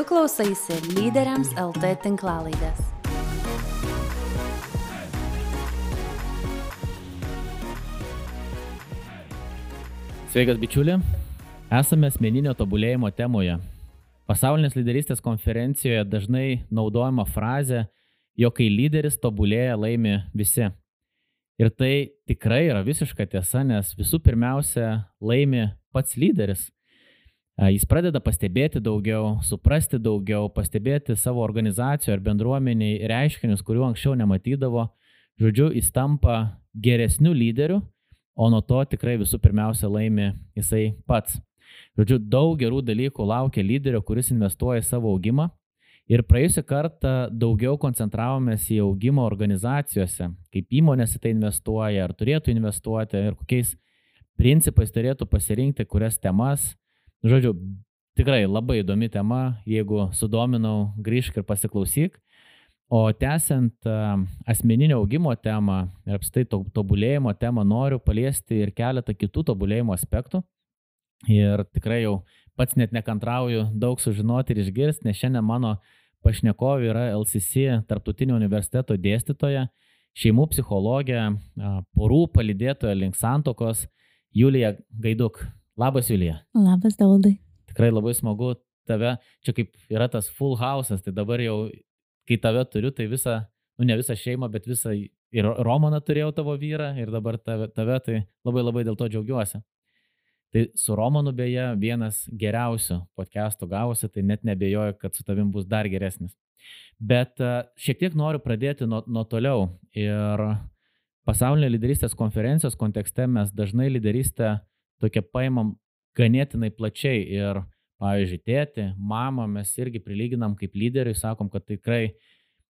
Tu klausaisi lyderiams LT tinklalaidės. Sveikas bičiuli, esame asmeninio tobulėjimo temoje. Pasaulinės lyderystės konferencijoje dažnai naudojama frazė, jog kai lyderis tobulėja, laimi visi. Ir tai tikrai yra visiška tiesa, nes visų pirmiausia laimi pats lyderis. Jis pradeda pastebėti daugiau, suprasti daugiau, pastebėti savo organizacijų ar bendruomeniai reiškinius, kurių anksčiau nematydavo. Žodžiu, jis tampa geresniu lyderiu, o nuo to tikrai visų pirmiausia laimi jisai pats. Žodžiu, daug gerų dalykų laukia lyderio, kuris investuoja į savo augimą. Ir praėjusią kartą daugiau koncentravomės į augimą organizacijose, kaip įmonės į tai investuoja, ar turėtų investuoti ir kokiais principais turėtų pasirinkti, kurias temas Žodžiu, tikrai labai įdomi tema, jeigu sudominau, grįžk ir pasiklausyk. O tęsiant asmeninio augimo temą ir apstai tobulėjimo temą, noriu paliesti ir keletą kitų tobulėjimo aspektų. Ir tikrai jau pats net nekantrauju daug sužinoti ir išgirsti, nes šiandien mano pašnekovė yra LCC tarptautinio universiteto dėstytoja, šeimų psichologė, porų palidėtoja link santokos Julija Gaiduk. Labas, Julija. Labas, Daudai. Tikrai labai smagu tave, čia kaip yra tas full house'as, tai dabar jau, kai tave turiu, tai visą, nu ne visą šeimą, bet visą ir Romaną turėjau tavo vyrą ir dabar tave, tave tai labai labai dėl to džiaugiuosi. Tai su Romanu beje vienas geriausių podcastų gavosi, tai net nebejoju, kad su tavim bus dar geresnis. Bet šiek tiek noriu pradėti nuo, nuo toliau. Ir pasaulinio lyderystės konferencijos kontekste mes dažnai lyderystę tokia paimam ganėtinai plačiai ir, pavyzdžiui, tėti, mamą mes irgi prilyginam kaip lyderiui, sakom, kad tikrai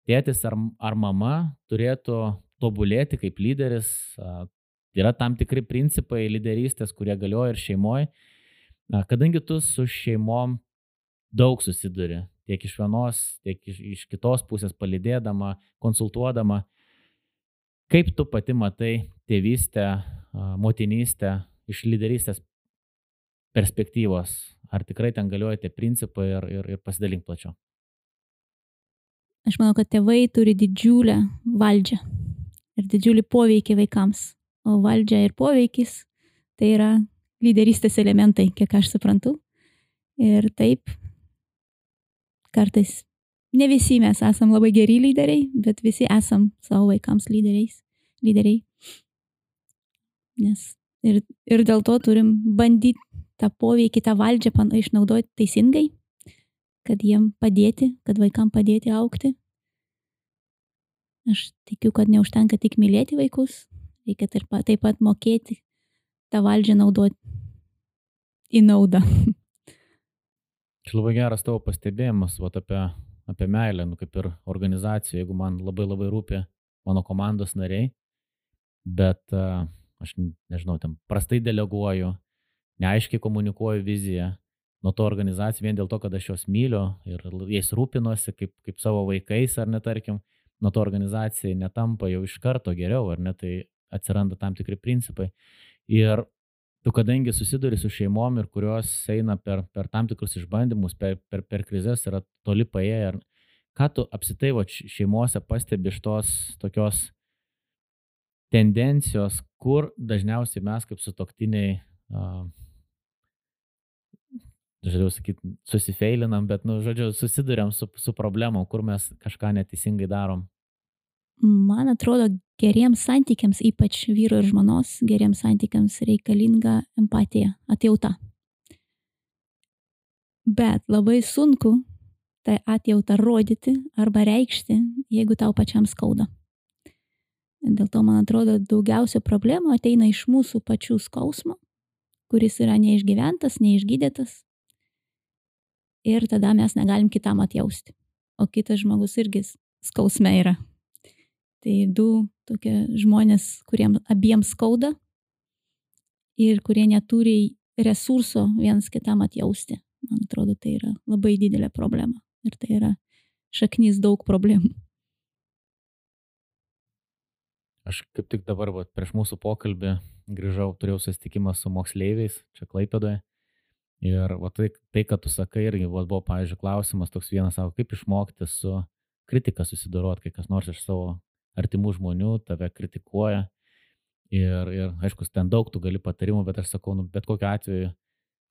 tėtis ar, ar mama turėtų tobulėti kaip lyderis. Yra tam tikri principai lyderystės, kurie galioja ir šeimoje. Kadangi tu su šeimom daug susiduri, tiek iš vienos, tiek iš, iš kitos pusės palidėdama, konsultuodama, kaip tu pati matai tėvystę, motinystę iš lyderystės perspektyvos, ar tikrai ten galioja tie principai ir, ir, ir pasidalink plačiau. Aš manau, kad tėvai turi didžiulę valdžią ir didžiulį poveikį vaikams. O valdžia ir poveikis tai yra lyderystės elementai, kiek aš suprantu. Ir taip, kartais ne visi mes esam labai geri lyderiai, bet visi esam savo vaikams lyderiais, lyderiai. Nes Ir, ir dėl to turim bandyti tą poveikį, tą valdžią išnaudoti teisingai, kad jiem padėti, kad vaikam padėti aukti. Aš tikiu, kad neužtenka tik mylėti vaikus, reikia taip pat, mokėti tą valdžią naudoti į naudą. Čia labai geras tavo pastebėjimas vat, apie, apie meilę, nu, kaip ir organizacija, jeigu man labai labai rūpi mano komandos nariai, bet uh, aš nežinau, ten prastai deleguoju, neaiškiai komunikuoju viziją, nuo to organizacija vien dėl to, kad aš juos myliu ir jais rūpinuosi kaip, kaip savo vaikais ar netarkim, nuo to organizacija netampa jau iš karto geriau, ar ne, tai atsiranda tam tikri principai. Ir tu kadangi susiduri su šeimom ir kurios eina per, per tam tikrus išbandymus, per, per, per krizės, yra toli paėję, ar ką tu apsitai va, šeimose pastebi iš tos tokios tendencijos, kur dažniausiai mes kaip sutoktiniai, uh, žodžiu, sakyti, susifeilinam, bet, nu, žodžiu, susidurėm su, su problemom, kur mes kažką neteisingai darom. Man atrodo, geriems santykiams, ypač vyro ir žmonos, geriems santykiams reikalinga empatija, atjauta. Bet labai sunku tą atjautą rodyti arba reikšti, jeigu tau pačiam skauda. Dėl to, man atrodo, daugiausia problemų ateina iš mūsų pačių skausmo, kuris yra neišgyventas, neišgydytas. Ir tada mes negalim kitam atjausti. O kitas žmogus irgi skausme yra. Tai du tokie žmonės, kuriems abiems skauda ir kurie neturi resurso vienas kitam atjausti. Man atrodo, tai yra labai didelė problema. Ir tai yra šaknys daug problemų. Aš kaip tik dabar, va, prieš mūsų pokalbį, grįžau, turėjau susitikimą su moksleiviais čia Klaipėdoje. Ir va, tai, tai, kad tu sakai, irgi va, buvo, pavyzdžiui, klausimas toks vienas, savo, kaip išmokti su kritika susidoroti, kai kas nors iš savo artimų žmonių tave kritikuoja. Ir, ir aišku, ten daug tu gali patarimų, bet aš sakau, nu, bet kokiu atveju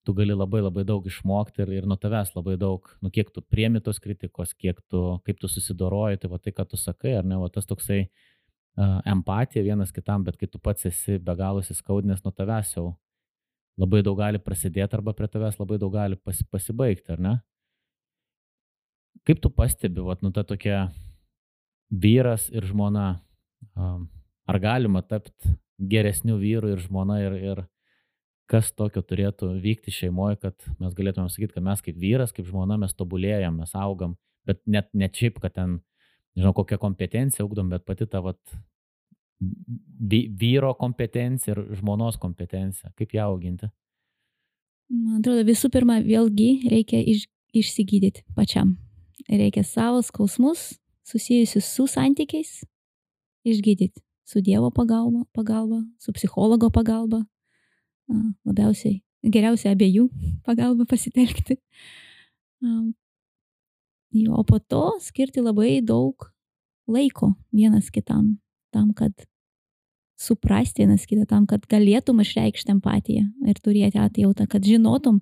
tu gali labai labai daug išmokti ir, ir nuo tavęs labai daug, nu kiek tu priemi tos kritikos, kiek tu, kaip tu susidoroji, tai va tai, ką tu sakai, ar ne, va tas toksai uh, empatija vienas kitam, bet kai tu pats esi be galo įskaudinęs nuo tavęs jau labai daug gali prasidėti arba prie tavęs labai daug gali pas, pasibaigti, ar ne? Kaip tu pastebi, vat, nu ta tokia vyras ir žmona, ar galima tapti geresnių vyrų ir žmona ir, ir kas tokio turėtų vykti šeimoje, kad mes galėtume sakyti, kad mes kaip vyras, kaip žmona, mes tobulėjam, mes augam, bet net ne šiaip, kad ten, nežinau, kokią kompetenciją augdom, bet pati ta vat, vyro kompetencija ir žmonos kompetencija. Kaip ją auginti? Man atrodo, visų pirma, vėlgi reikia iš, išsigydyti pačiam. Reikia savo skausmus susijusius su santykiais išgydyti. Su Dievo pagalba, pagalba su psichologo pagalba. Labiausiai, geriausia abiejų pagalba pasitelkti. Jo, o po to skirti labai daug laiko vienas kitam tam, kad suprasti vienas kitą, tam, kad galėtum išreikšti empatiją ir turėti atjautą, kad žinotum,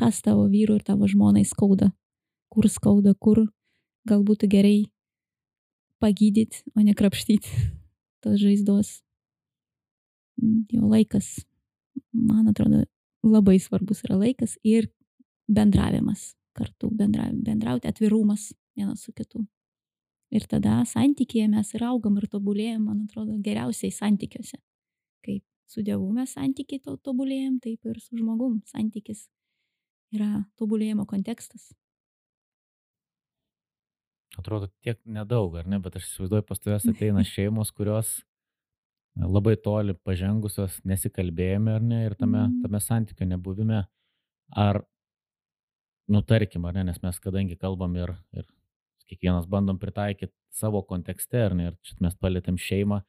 kas tavo vyrui ir tavo žmonai skauda, kur skauda, kur galbūt gerai pagydyti, o ne krapštyti tos žaizdos. Jo laikas, man atrodo, labai svarbus yra laikas ir bendravimas kartu, bendra, bendrauti, atvirumas vienas su kitu. Ir tada santykėje mes ir augam ir tobulėjam, man atrodo, geriausiai santykiuose. Kaip su Dievu mes santykiai to tobulėjam, taip ir su žmogum santykis yra tobulėjimo kontekstas. Atrodo tiek nedaug, ar ne, bet aš įsivaizduoju, pas tavęs ateina šeimos, kurios labai toli pažengusios nesikalbėjome, ar ne, ir tame, mm. tame santykio nebuvime. Ar, nu tarkim, ar ne, nes mes kadangi kalbam ir, ir kiekvienas bandom pritaikyti savo kontekste, ar ne, ir čia mes palėtėm šeimą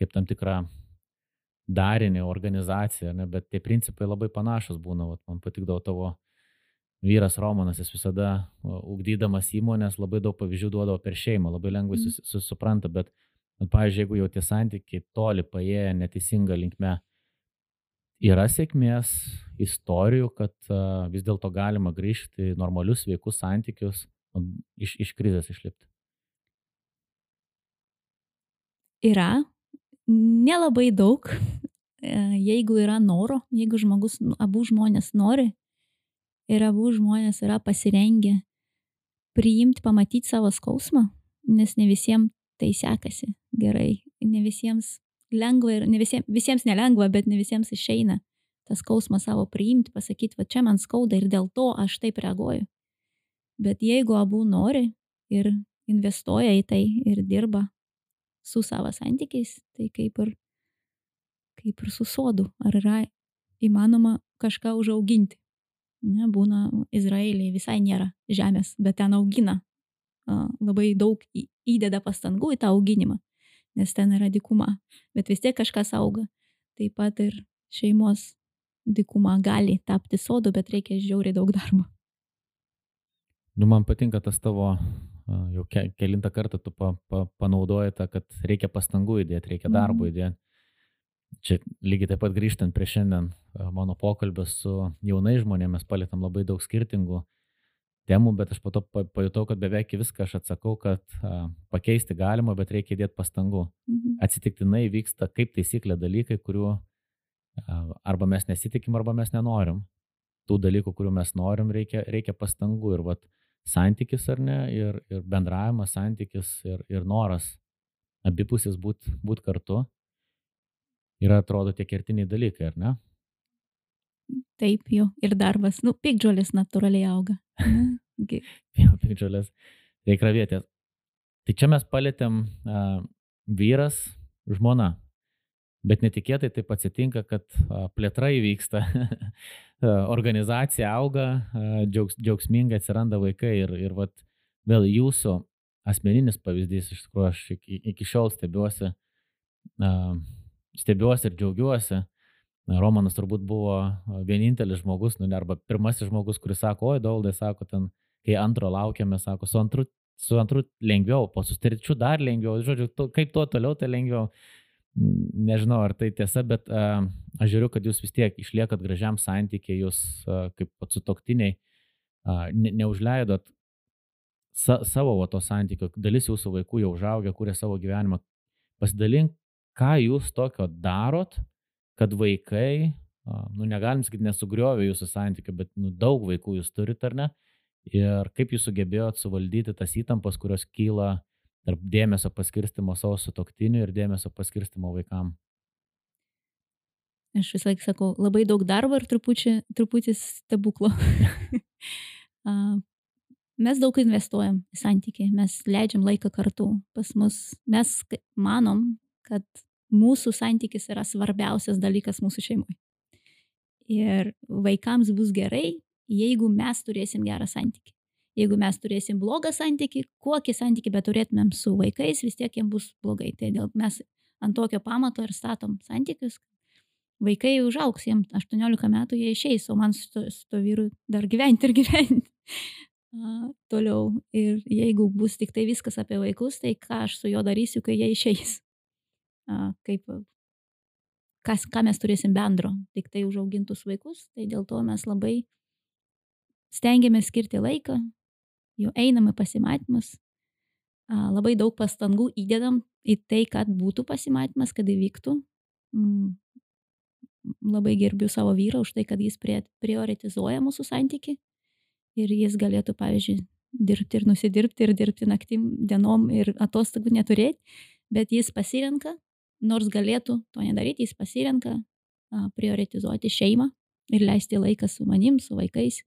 kaip tam tikrą darinį, organizaciją, ne, bet tie principai labai panašus būna, Vat, man patikdavo tavo vyras Romanas, jis visada ugdydamas įmonės labai daug pavyzdžių duodavo per šeimą, labai lengvai sus, sus, supranta, bet, bet, pavyzdžiui, jeigu jau tie santykiai toli paėję neteisinga linkme, yra sėkmės istorijų, kad uh, vis dėlto galima grįžti į normalius sveikus santykius, iš, iš krizės išlipti? Yra. Nelabai daug. E, jeigu yra noro, jeigu žmogus, abu žmonės nori ir abu žmonės yra pasirengę priimti, pamatyti savo skausmą, nes ne visiems tai sekasi gerai, ne visiems lengva ir ne visiems, visiems nelengva, bet ne visiems išeina tą skausmą savo priimti, pasakyti, va čia man skauda ir dėl to aš taip reaguoju. Bet jeigu abu nori ir investuoja į tai ir dirba su savo santykiais, tai kaip ir, kaip ir su sodu. Ar yra įmanoma kažką užauginti? Ne, būna Izraeliai visai nėra žemės, bet ten augina. Labai daug įdeda pastangų į tą auginimą, nes ten yra dikuma. Bet vis tiek kažkas auga. Taip pat ir šeimos dikuma gali tapti sodu, bet reikia žiauriai daug darbo. Nu, man patinka tas tavo, jau ke, kelintą kartą tu pa, pa, panaudoji tą, kad reikia pastangų įdėti, reikia darbo mhm. įdėti. Čia lygiai taip pat grįžtant prie šiandien mano pokalbio su jaunai žmonėmis, mes palėtėm labai daug skirtingų temų, bet aš po to pajutau, kad beveik viską aš atsakau, kad a, pakeisti galima, bet reikia įdėti pastangų. Mhm. Atsitiktinai vyksta kaip taisyklė dalykai, kurių a, arba mes nesitikim, arba mes nenorim. Tų dalykų, kurių mes norim, reikia, reikia pastangų. Ir vat, santykis ar ne, ir, ir bendravimas, santykis ir, ir noras abipusis būti būt kartu yra, atrodo, tie kertiniai dalykai, ar ne? Taip, jau, ir darbas. Nu, pikdžiolės natūraliai auga. jo, pikdžiolės. Reikia ravėtės. Tai čia mes palėtėm uh, vyras, žmona. Bet netikėtai taip atsitinka, kad plėtra įvyksta, organizacija auga, džiaugs, džiaugsmingai atsiranda vaikai ir, ir vat, vėl jūsų asmeninis pavyzdys, iš tikrųjų, aš iki, iki šiol stebiuosi, stebiuosi ir džiaugiuosi, Romanas turbūt buvo vienintelis žmogus, nu, arba pirmasis žmogus, kuris sako, oi, Doldai, sako, ten, kai antro laukiame, sako, su antru, su antru lengviau, po su trečiu dar lengviau, žodžiu, to, kaip tuo toliau, tai lengviau. Nežinau, ar tai tiesa, bet uh, aš žiūriu, kad jūs vis tiek išliekat gražiam santykiai, jūs uh, kaip sutoktiniai uh, ne, neužleidot sa, savo va, to santykio, dalis jūsų vaikų jau užaugę, kuria savo gyvenimą. Pasidalink, ką jūs tokio darot, kad vaikai, nu negalim sakyti, nesugriovė jūsų santykių, bet nu, daug vaikų jūs turite, ar ne? Ir kaip jūs sugebėjot suvaldyti tas įtampas, kurios kyla tarp dėmesio paskirstimo savo sutoktiniu ir dėmesio paskirstimo vaikam? Aš vis laik sakau, labai daug darbo ir truputį, truputį stebuklo. mes daug investuojam į santykiai, mes leidžiam laiką kartu. Pas mus mes manom, kad mūsų santykis yra svarbiausias dalykas mūsų šeimoje. Ir vaikams bus gerai, jeigu mes turėsim gerą santykį. Jeigu mes turėsim blogą santykį, kokį santykį bet turėtumėm su vaikais, vis tiek jiems bus blogai. Tai dėl mes ant tokio pamato ir statom santykius. Vaikai užauks, jiems 18 metų jie išeis, o man su to, su to vyru dar gyventi ir gyventi. Toliau. Ir jeigu bus tik tai viskas apie vaikus, tai ką aš su juo darysiu, kai jie išeis kaip, kas, ką mes turėsim bendro, tik tai užaugintus vaikus, tai dėl to mes labai stengiamės skirti laiką, jau einame pasimatymus, labai daug pastangų įdedam į tai, kad būtų pasimatymas, kad įvyktų. Mm, labai gerbiu savo vyrą už tai, kad jis prioritizuoja mūsų santyki ir jis galėtų, pavyzdžiui, dirbti ir nusidirbti ir dirbti naktim, dienom ir atostogų neturėti, bet jis pasirenka nors galėtų to nedaryti, jis pasirenka prioritizuoti šeimą ir leisti laiką su manim, su vaikais.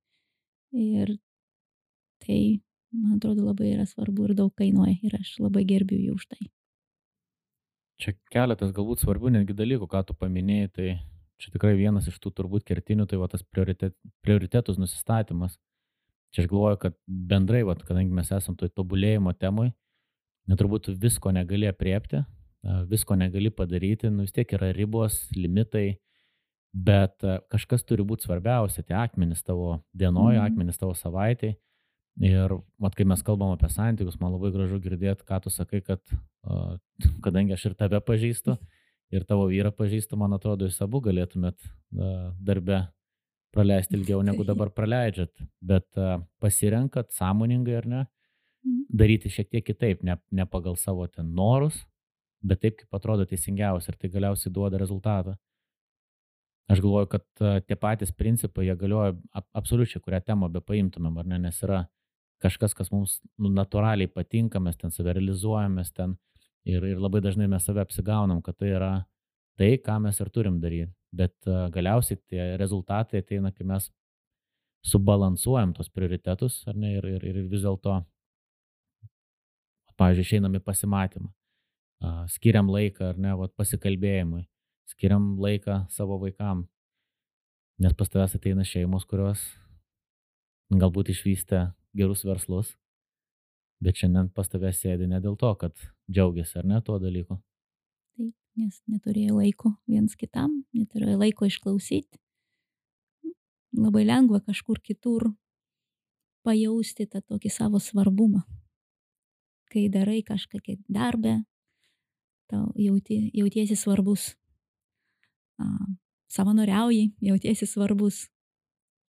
Ir tai, man atrodo, labai yra svarbu ir daug kainuoja ir aš labai gerbiu jų už tai. Čia keletas galbūt svarbių netgi dalykų, ką tu paminėjai, tai čia tikrai vienas iš tų turbūt kertinių, tai va tas prioritet, prioritetus nusistatymas. Čia aš galvoju, kad bendrai, va, kadangi mes esame toj tobulėjimo temui, neturbūt visko negali apriepti, visko negali padaryti, nu vis tiek yra ribos, limitai, bet kažkas turi būti svarbiausia, tie akmenys tavo dienoje, mm. akmenys tavo savaitai. Ir mat, kai mes kalbam apie santykius, man labai gražu girdėti, ką tu sakai, kad kadangi aš ir tave pažįstu, ir tavo vyrą pažįstu, man atrodo, jūs abu galėtumėt darbe praleisti ilgiau negu dabar praleidžiat, bet pasirenkat sąmoningai ar ne, mhm. daryti šiek tiek kitaip, ne, ne pagal savo ten norus, bet taip, kaip atrodo teisingiausia ir tai galiausiai duoda rezultatą. Aš galvoju, kad tie patys principai, jie galioja absoliučiai, kurią temą be paimtumėm, ar ne, nes yra kažkas, kas mums nu, natūraliai patinka, mes ten save realizuojam, mes ten ir, ir labai dažnai mes save apsigaunam, kad tai yra tai, ką mes ir turim daryti. Bet uh, galiausiai tie rezultatai ateina, kai mes subalansuojam tos prioritetus, ar ne, ir, ir, ir vis dėlto, pavyzdžiui, išeinam į pasimatymą skiriam laiką ar ne, vat, pasikalbėjimui, skiriam laiką savo vaikam, nes pas tavęs ateina šeimos, kurios galbūt išvystė gerus verslus, bet šiandien pas tavęs sėdi ne dėl to, kad džiaugiasi ar ne tuo dalyku. Taip, nes neturėjo laiko viens kitam, neturėjo laiko išklausyti. Labai lengva kažkur kitur pajausti tą tokį savo svarbumą. Kai darai kažkokią darbę, tau jauti, jautiesi svarbus. Savanoriauji, jautiesi svarbus.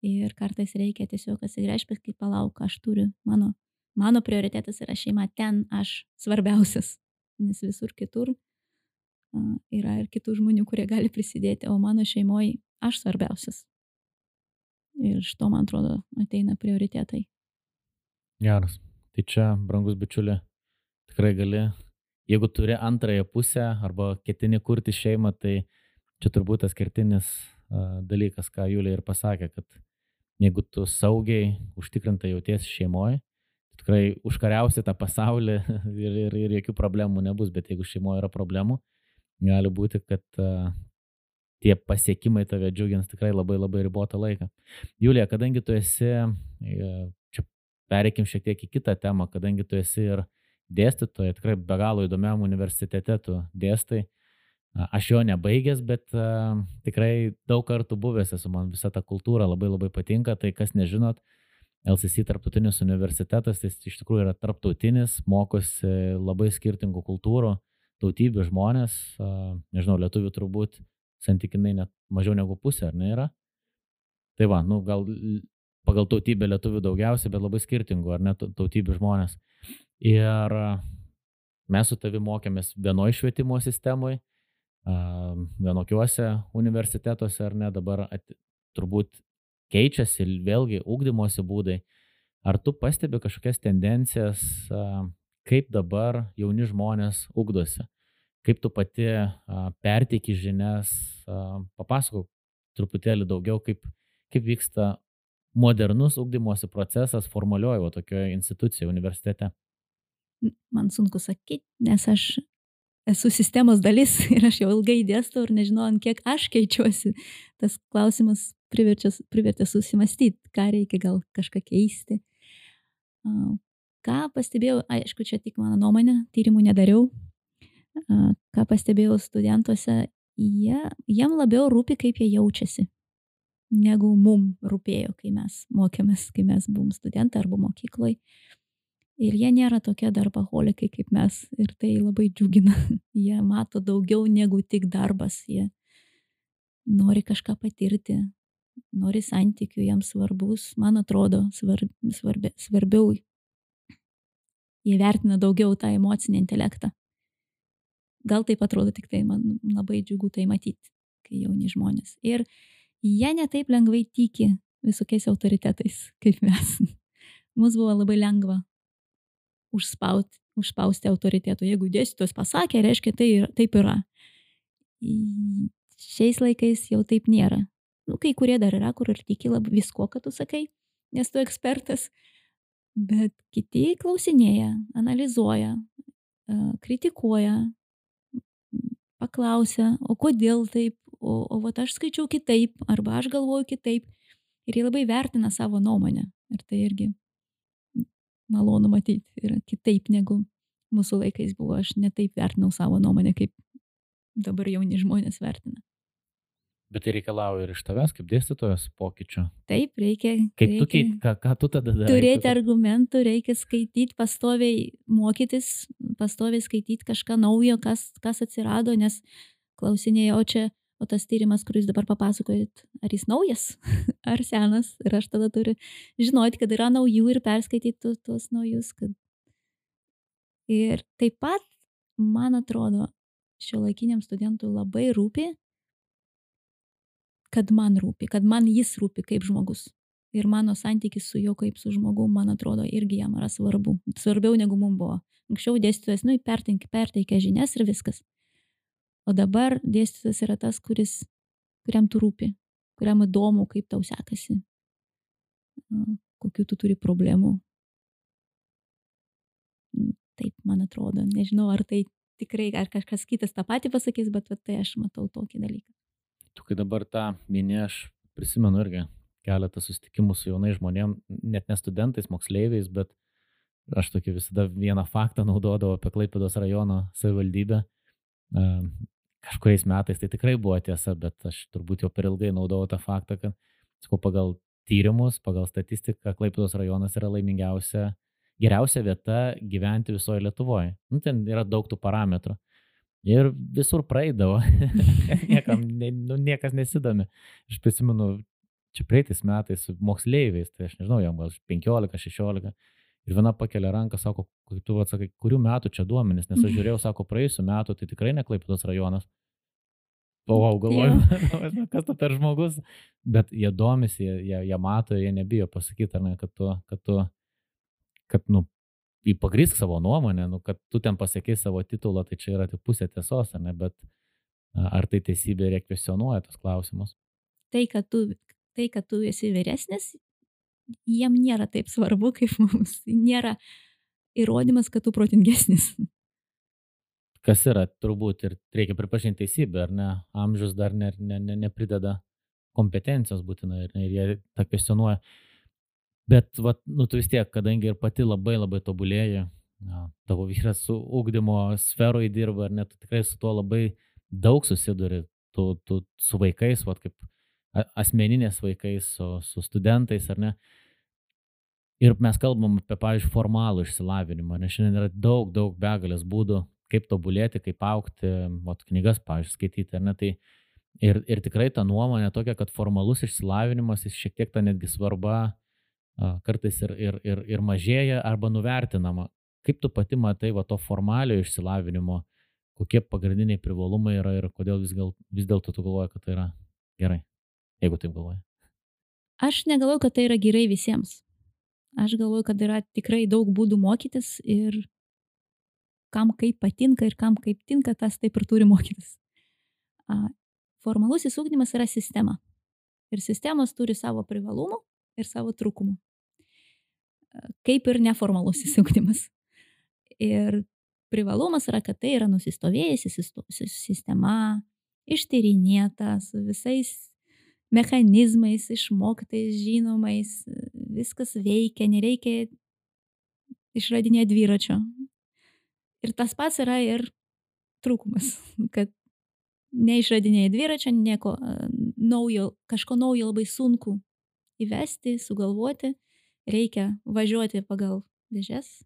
Ir kartais reikia tiesiog atsigręžti, kaip palauk, aš turiu, mano, mano prioritetas yra šeima, ten aš svarbiausias, nes visur kitur yra ir kitų žmonių, kurie gali prisidėti, o mano šeimoje aš svarbiausias. Ir iš to, man atrodo, ateina prioritetai. Geras. Tai čia, brangus bičiulė, tikrai gali jeigu turi antrąją pusę arba ketini kurti šeimą, tai čia turbūt tas kertinis dalykas, ką Julija ir pasakė, kad jeigu tu saugiai, užtikrintai jautiesi šeimoje, tikrai užkariausi tą pasaulį ir, ir, ir jokių problemų nebus, bet jeigu šeimoje yra problemų, gali būti, kad tie pasiekimai tave džiugins tikrai labai labai ribotą laiką. Julija, kadangi tu esi, čia pereikim šiek tiek į kitą temą, kadangi tu esi ir uh, dėstytoja, tikrai be galo įdomiam universitete tu dėstai. Aš jo nebaigęs, bet uh, tikrai daug kartų buvęs esu, man visa ta kultūra labai labai patinka, tai kas nežinot, LCC tarptautinis universitetas, tai iš tikrųjų yra tarptautinis, mokosi labai skirtingų kultūrų, tautybių žmonės, uh, nežinau, lietuvių turbūt santykinai net mažiau negu pusė, ar ne yra? Tai va, nu gal pagal tautybę lietuvių daugiausiai, bet labai skirtingų, ar ne, tautybių žmonės. Ir mes su tavi mokėmės vienoje švietimo sistemoje, vienokiuose universitetuose, ar ne, dabar at, turbūt keičiasi vėlgi ūkdymosi būdai. Ar tu pastebi kažkokias tendencijas, kaip dabar jauni žmonės ūkdosi? Kaip tu pati perteiki žinias, papasakok truputėlį daugiau, kaip, kaip vyksta modernus ūkdymosi procesas formaliojo tokioje institucijoje, universitete? Man sunku sakyti, nes aš esu sistemos dalis ir aš jau ilgai dėstau ir nežinau, ant kiek aš keičiuosi. Tas klausimas privertė, susimastyti, ką reikia gal kažką keisti. Ką pastebėjau, aišku, čia tik mano nuomonė, tyrimų nedariau. Ką pastebėjau studentuose, jie, jiem labiau rūpi, kaip jie jaučiasi negu mum rūpėjo, kai mes mokėmės, kai mes buvom studentai arba mokykloje. Ir jie nėra tokie darbaholikai kaip mes. Ir tai labai džiugina. Jie mato daugiau negu tik darbas. Jie nori kažką patirti, nori santykių, jiems svarbus, man atrodo, svarb, svarbi, svarbiau. Jie vertina daugiau tą emocinį intelektą. Gal taip atrodo, tik tai man labai džiugu tai matyti, kai jauni žmonės. Ir jie netaip lengvai tiki visokiais autoritetais, kaip mes. Mums buvo labai lengva užspausti, užspausti autoritetų. Jeigu dėstytojas pasakė, reiškia, tai yra, taip yra. Šiais laikais jau taip nėra. Nu, kai kurie dar yra, kur ir tiki labai visko, ką tu sakai, nes tu ekspertas, bet kiti klausinėja, analizuoja, kritikuoja, paklausia, o kodėl taip, o, o vat aš skaičiau kitaip, arba aš galvoju kitaip. Ir jie labai vertina savo nuomonę. Ir tai irgi malonu matyti. Yra kitaip negu mūsų laikais buvo. Aš netaip vertinau savo nuomonę, kaip dabar jauni žmonės vertina. Bet tai reikalauja ir iš tavęs, kaip dėstytojas, pokyčio. Taip, reikia. Kaip reikia tu, kaip, ką, ką tu tada darai? Turėti argumentų, reikia skaityti, pastoviai mokytis, pastoviai skaityti kažką naujo, kas, kas atsirado, nes klausinėjau, čia, o tas tyrimas, kuris dabar papasakojit, ar jis naujas, ar senas. Ir aš tada turiu žinoti, kad yra naujų ir perskaityti tuos naujus. Kad... Ir taip pat, man atrodo, šio laikiniam studentui labai rūpi kad man rūpi, kad man jis rūpi kaip žmogus. Ir mano santykis su juo kaip su žmogum, man atrodo, irgi jam yra svarbu. Svarbiau negu mums buvo. Anksčiau dėstytojas, nu, perteikė žinias ir viskas. O dabar dėstytojas yra tas, kuris, kuriam tu rūpi, kuriam įdomu, kaip tau sekasi, kokiu tu turi problemų. Nu, taip, man atrodo. Nežinau, ar tai tikrai, ar kažkas kitas tą patį pasakys, bet tai aš matau tokį dalyką. Tu kai dabar tą minė, aš prisimenu irgi keletą susitikimų su jaunai žmonėm, net ne studentais, moksleiviais, bet aš tokį visada vieną faktą naudodavau apie Klaipėdos rajono savivaldybę. Kažkuriais metais tai tikrai buvo tiesa, bet aš turbūt jau per ilgai naudojau tą faktą, kad, sakau, pagal tyrimus, pagal statistiką, Klaipėdos rajonas yra laimingiausia, geriausia vieta gyventi visoje Lietuvoje. Nu, ten yra daug tų parametrų. Ir visur praeidavo. Niekam, ne, nu, niekas nesidomi. Aš prisimenu, čia praeitais metais su moksleiviais, tai aš nežinau, jam gal 15-16. Ir viena pakelia ranką, sako, tu atsakai, kurių metų čia duomenys, nes aš žiūrėjau, sako, praėjusiu metu, tai tikrai neklaipėtos rajonas. Wow, galvoju, kas tu per žmogus, bet jie domisi, jie, jie, mato, jie nebijo pasakyti, ar ne, kad tu, kad tu, kad, nu, pagrysk savo nuomonę, nu, kad tu ten pasakai savo titulą, tai čia yra tik pusė tiesos, ne, bet ar tai teisybė reikia kvestionuoja tos klausimus. Tai kad, tu, tai, kad tu esi vyresnis, jiem nėra taip svarbu kaip mums. Nėra įrodymas, kad tu protingesnis. Kas yra, turbūt ir reikia pripažinti teisybę, ar ne? Amžius dar ne, ne, ne, neprideda kompetencijos būtinai ir, ir jie tą kvestionuoja. Bet, vat, nu, tu vis tiek, kadangi ir pati labai labai tobulėji, na, tavo vyras su ūkdymo sferoje dirba, ar net tikrai su tuo labai daug susiduri tu, tu su vaikais, vat, kaip asmeninės vaikais, su, su studentais ar ne. Ir mes kalbam apie, pavyzdžiui, formalų išsilavinimą, nes šiandien yra daug, daug begalės būdų, kaip tobulėti, kaip aukti, vat, knygas, pavyzdžiui, skaityti, ar ne. Tai ir, ir tikrai ta nuomonė tokia, kad formalus išsilavinimas, jis šiek tiek ta netgi svarba kartais ir, ir, ir, ir mažėja arba nuvertinama. Kaip tu pati matai va, to formaliojo išsilavinimo, kokie pagrindiniai privalumai yra ir kodėl vis, gal, vis dėlto tu galvoji, kad tai yra gerai, jeigu taip galvoji? Aš negalvoju, kad tai yra gerai visiems. Aš galvoju, kad yra tikrai daug būdų mokytis ir kam kaip patinka ir kam kaip tinka, tas taip ir turi mokytis. Formalusis ūkdymas yra sistema. Ir sistemos turi savo privalumų ir savo trūkumų. Kaip ir neformalusis ūkdymas. Ir privalumas yra, kad tai yra nusistovėjusi sistema, ištyrinėta su visais mechanizmais, išmoktais, žinomais, viskas veikia, nereikia išradinėti dviračio. Ir tas pats yra ir trūkumas, kad neišradinėjai dviračio, nieko naujo, kažko naujo labai sunku įvesti, sugalvoti, reikia važiuoti pagal dėžes.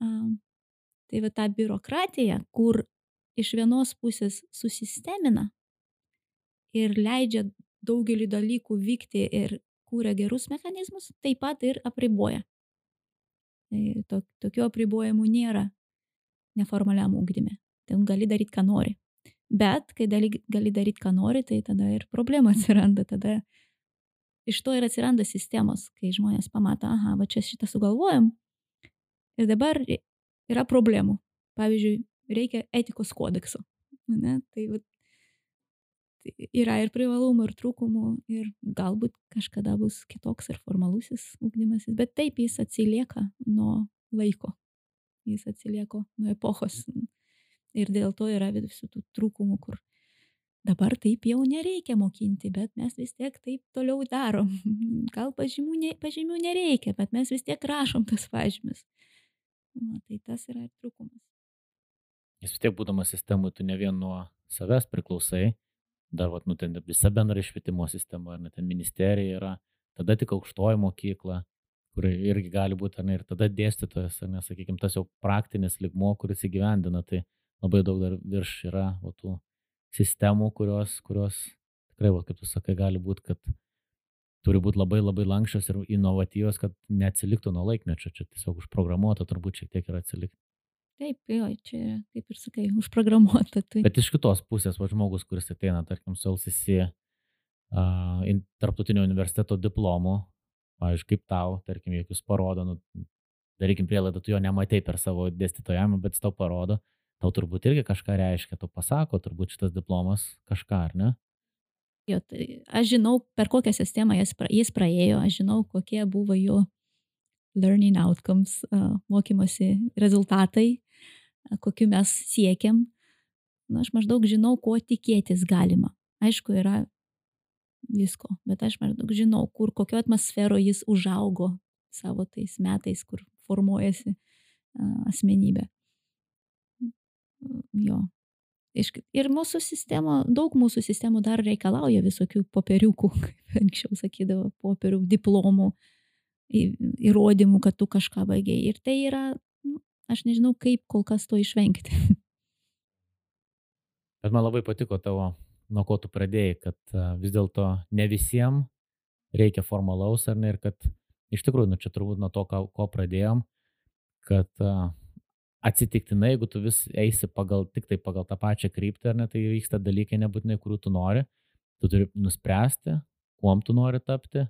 Tai va ta biurokratija, kur iš vienos pusės susistemina ir leidžia daugelį dalykų vykti ir kūrė gerus mechanizmus, taip pat ir apriboja. Tai tokių apribojimų nėra neformaliam ūkdyme. Ten gali daryti, ką nori. Bet kai gali daryti, ką nori, tai tada ir problema atsiranda. Tada iš to ir atsiranda sistemos, kai žmonės pamato, aha, va čia šitą sugalvojom ir dabar yra problemų. Pavyzdžiui, reikia etikos kodekso. Ne? Tai va, yra ir privalumų, ir trūkumų, ir galbūt kažkada bus kitoks ir formalusis ugdymasis, bet taip jis atsilieka nuo laiko, jis atsilieka nuo epochos. Ir dėl to yra visų tų trūkumų, kur dabar taip jau nereikia mokinti, bet mes vis tiek taip toliau darom. Gal pažymių, ne, pažymių nereikia, bet mes vis tiek rašom tas pažymius. Na, tai tas yra trūkumas. Jis vis tiek būdamas sistemui, tu ne vien nuo savęs priklausai, dar, vat, nu, ten visa bendra švietimo sistema, ar net ten ministerija yra, tada tik aukštoji mokykla, kur irgi gali būti, ar ne, ir tada dėstytojas, ar ne, sakykime, tas jau praktinis ligmo, kuris įgyvendina, tai labai daug dar virš yra, o tų sistemų, kurios, kurios tikrai, va, kaip tu sakai, gali būti, kad turi būti labai labai lankščios ir inovatyvios, kad neatsiliktų nuo laikmečio, čia tiesiog užprogramuota, turbūt šiek tiek yra atsilikti. Taip, jo, čia, kaip ir sakai, užprogramuota. Tai... Bet iš kitos pusės, va žmogus, kuris ateina, tarkim, su LCC uh, tarptautinio universiteto diplomu, pavyzdžiui, kaip tau, tarkim, jokius parodo, nu, darykim prielaidą, tu jo nematai per savo dėstytojamą, bet tau parodo, tau turbūt irgi kažką reiškia, tau pasako, turbūt šitas diplomas kažką, ar ne? Jo, tai aš žinau, per kokią sistemą jis, pra, jis praėjo, aš žinau, kokie buvo jo learning outcomes, uh, mokymosi rezultatai, kokiu mes siekiam. Na, aš maždaug žinau, ko tikėtis galima. Aišku, yra visko, bet aš maždaug žinau, kur, kokio atmosfero jis užaugo savo tais metais, kur formuojasi asmenybė jo. Ir mūsų sistema, daug mūsų sistemų dar reikalauja visokių popieriukų, kaip anksčiau sakydavo, popierių, diplomų, įrodymų, kad tu kažką baigiai. Ir tai yra, nu, aš nežinau, kaip kol kas to išvengti. Bet man labai patiko tavo, nuo ko tu pradėjai, kad vis dėlto ne visiems reikia formalaus, ar ne, ir kad iš tikrųjų, nu čia turbūt nuo to, ko pradėjom, kad atsitiktinai, jeigu tu vis eisi pagal, tik tai pagal tą pačią kryptį, ar ne, tai vyksta dalykai nebūtinai, kurių tu nori. Tu turi nuspręsti, kuom tu nori tapti,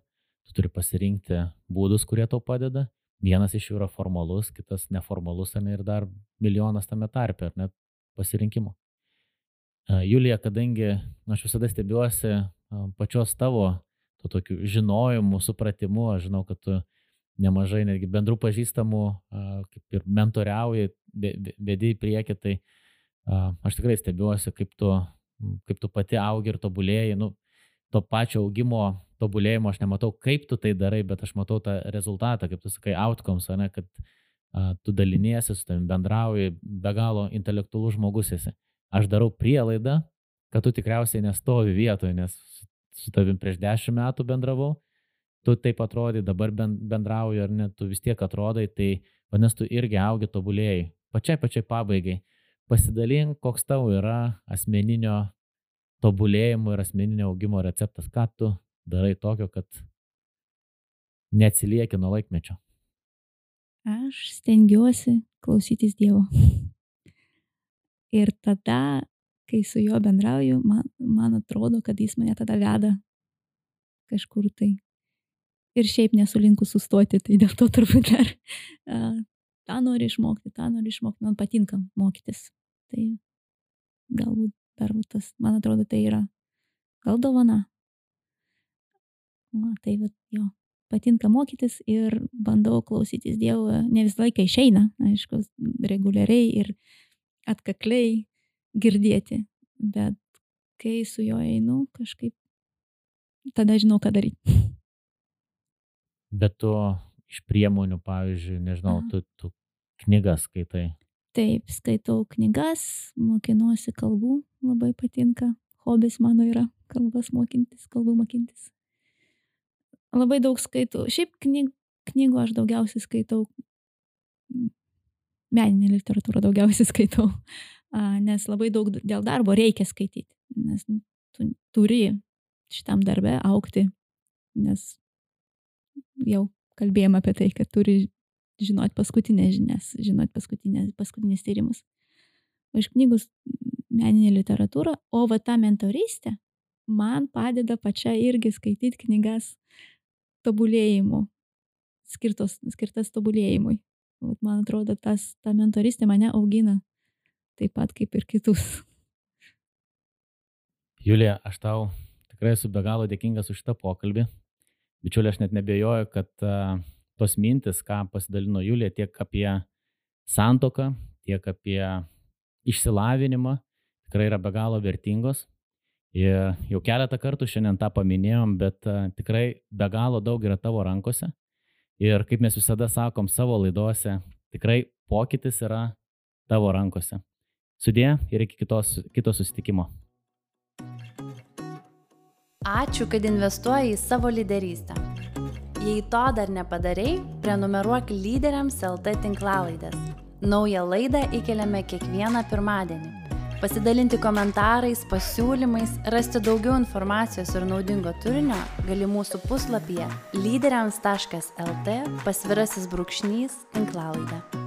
tu turi pasirinkti būdus, kurie tau padeda. Vienas iš jų yra formalus, kitas neformalus, ar ne, ir dar milijonas tame tarpe, ar net pasirinkimo. Julija, kadangi nu, aš visada stebiuosi pačios tavo, to tokiu žinojimu, supratimu, aš žinau, kad tu nemažai netgi bendrų pažįstamų, kaip ir mentoriauji, bėdi į priekį, tai aš tikrai stebiuosi, kaip tu, kaip tu pati augi ir tobulėjai. Nu, to pačio augimo, tobulėjimo aš nematau, kaip tu tai darai, bet aš matau tą rezultatą, kaip tu sakai, outcomes, ne, kad a, tu daliniesi su tavimi, bendrauji, be galo intelektualus žmogus esi. aš darau prielaidą, kad tu tikriausiai nestovi vietoje, nes su tavim prieš dešimt metų bendravau, tu taip atrodai, dabar bendrauju ar ne, tu vis tiek atrodai, tai vadinasi, tu irgi augi tobulėjai. Pačiai pačiai pabaigai, pasidalink, koks tau yra asmeninio tobulėjimo ir asmeninio augimo receptas, ką tu darai tokio, kad neatsilieki nuo laikmečio. Aš stengiuosi klausytis Dievo. Ir tada, kai su juo bendrauju, man, man atrodo, kad jis mane tada veda kažkur tai ir šiaip nesu linkus sustoti, tai dėl to turbūt dar uh, tą noriu išmokti, tą noriu išmokti, man patinka mokytis. Tai galbūt dar tas, man atrodo, tai yra gal dovana. Na, tai va, jo, patinka mokytis ir bandau klausytis Dievo, ne visą laiką išeina, aišku, reguliariai ir atkakliai girdėti, bet kai su juo einu, kažkaip tada žinau, ką daryti. Bet tu iš priemonių, pavyzdžiui, nežinau, tu, tu knygas skaitai. Taip, skaitau knygas, mokinuosi kalbų, labai patinka. Hobis mano yra kalbas mokintis, kalbų mokintis. Labai daug skaitau. Šiaip knyg, knygų aš daugiausiai skaitau. Meninė literatūra daugiausiai skaitau. Nes labai daug dėl darbo reikia skaityti. Nes nu, tu turi šitam darbe aukti. Nes jau kalbėjom apie tai, kad turi žinoti paskutinės žinias, žinoti paskutinės, paskutinius tyrimus. O iš knygus meninė literatūra, o va ta mentoristė man padeda pačia irgi skaityti knygas tobulėjimu, skirtos, skirtas tobulėjimui. Vat man atrodo, tas, ta mentoristė mane augina taip pat kaip ir kitus. Julija, aš tau tikrai esu be galo dėkingas už šitą pokalbį bičiuliai, aš net nebejoju, kad uh, tos mintis, ką pasidalino Julija, tiek apie santoką, tiek apie išsilavinimą, tikrai yra be galo vertingos. Jau keletą kartų šiandien tą paminėjom, bet uh, tikrai be galo daug yra tavo rankose. Ir kaip mes visada sakom savo laidose, tikrai pokytis yra tavo rankose. Sudė ir iki kitos, kito susitikimo. Ačiū, kad investuoji į savo lyderystę. Jei to dar nepadarai, prenumeruok lyderiams LT tinklalaidės. Naują laidą įkeliame kiekvieną pirmadienį. Pasidalinti komentarais, pasiūlymais, rasti daugiau informacijos ir naudingo turinio gali mūsų puslapyje lyderiams.lt pasvirasis brūkšnys tinklalaidė.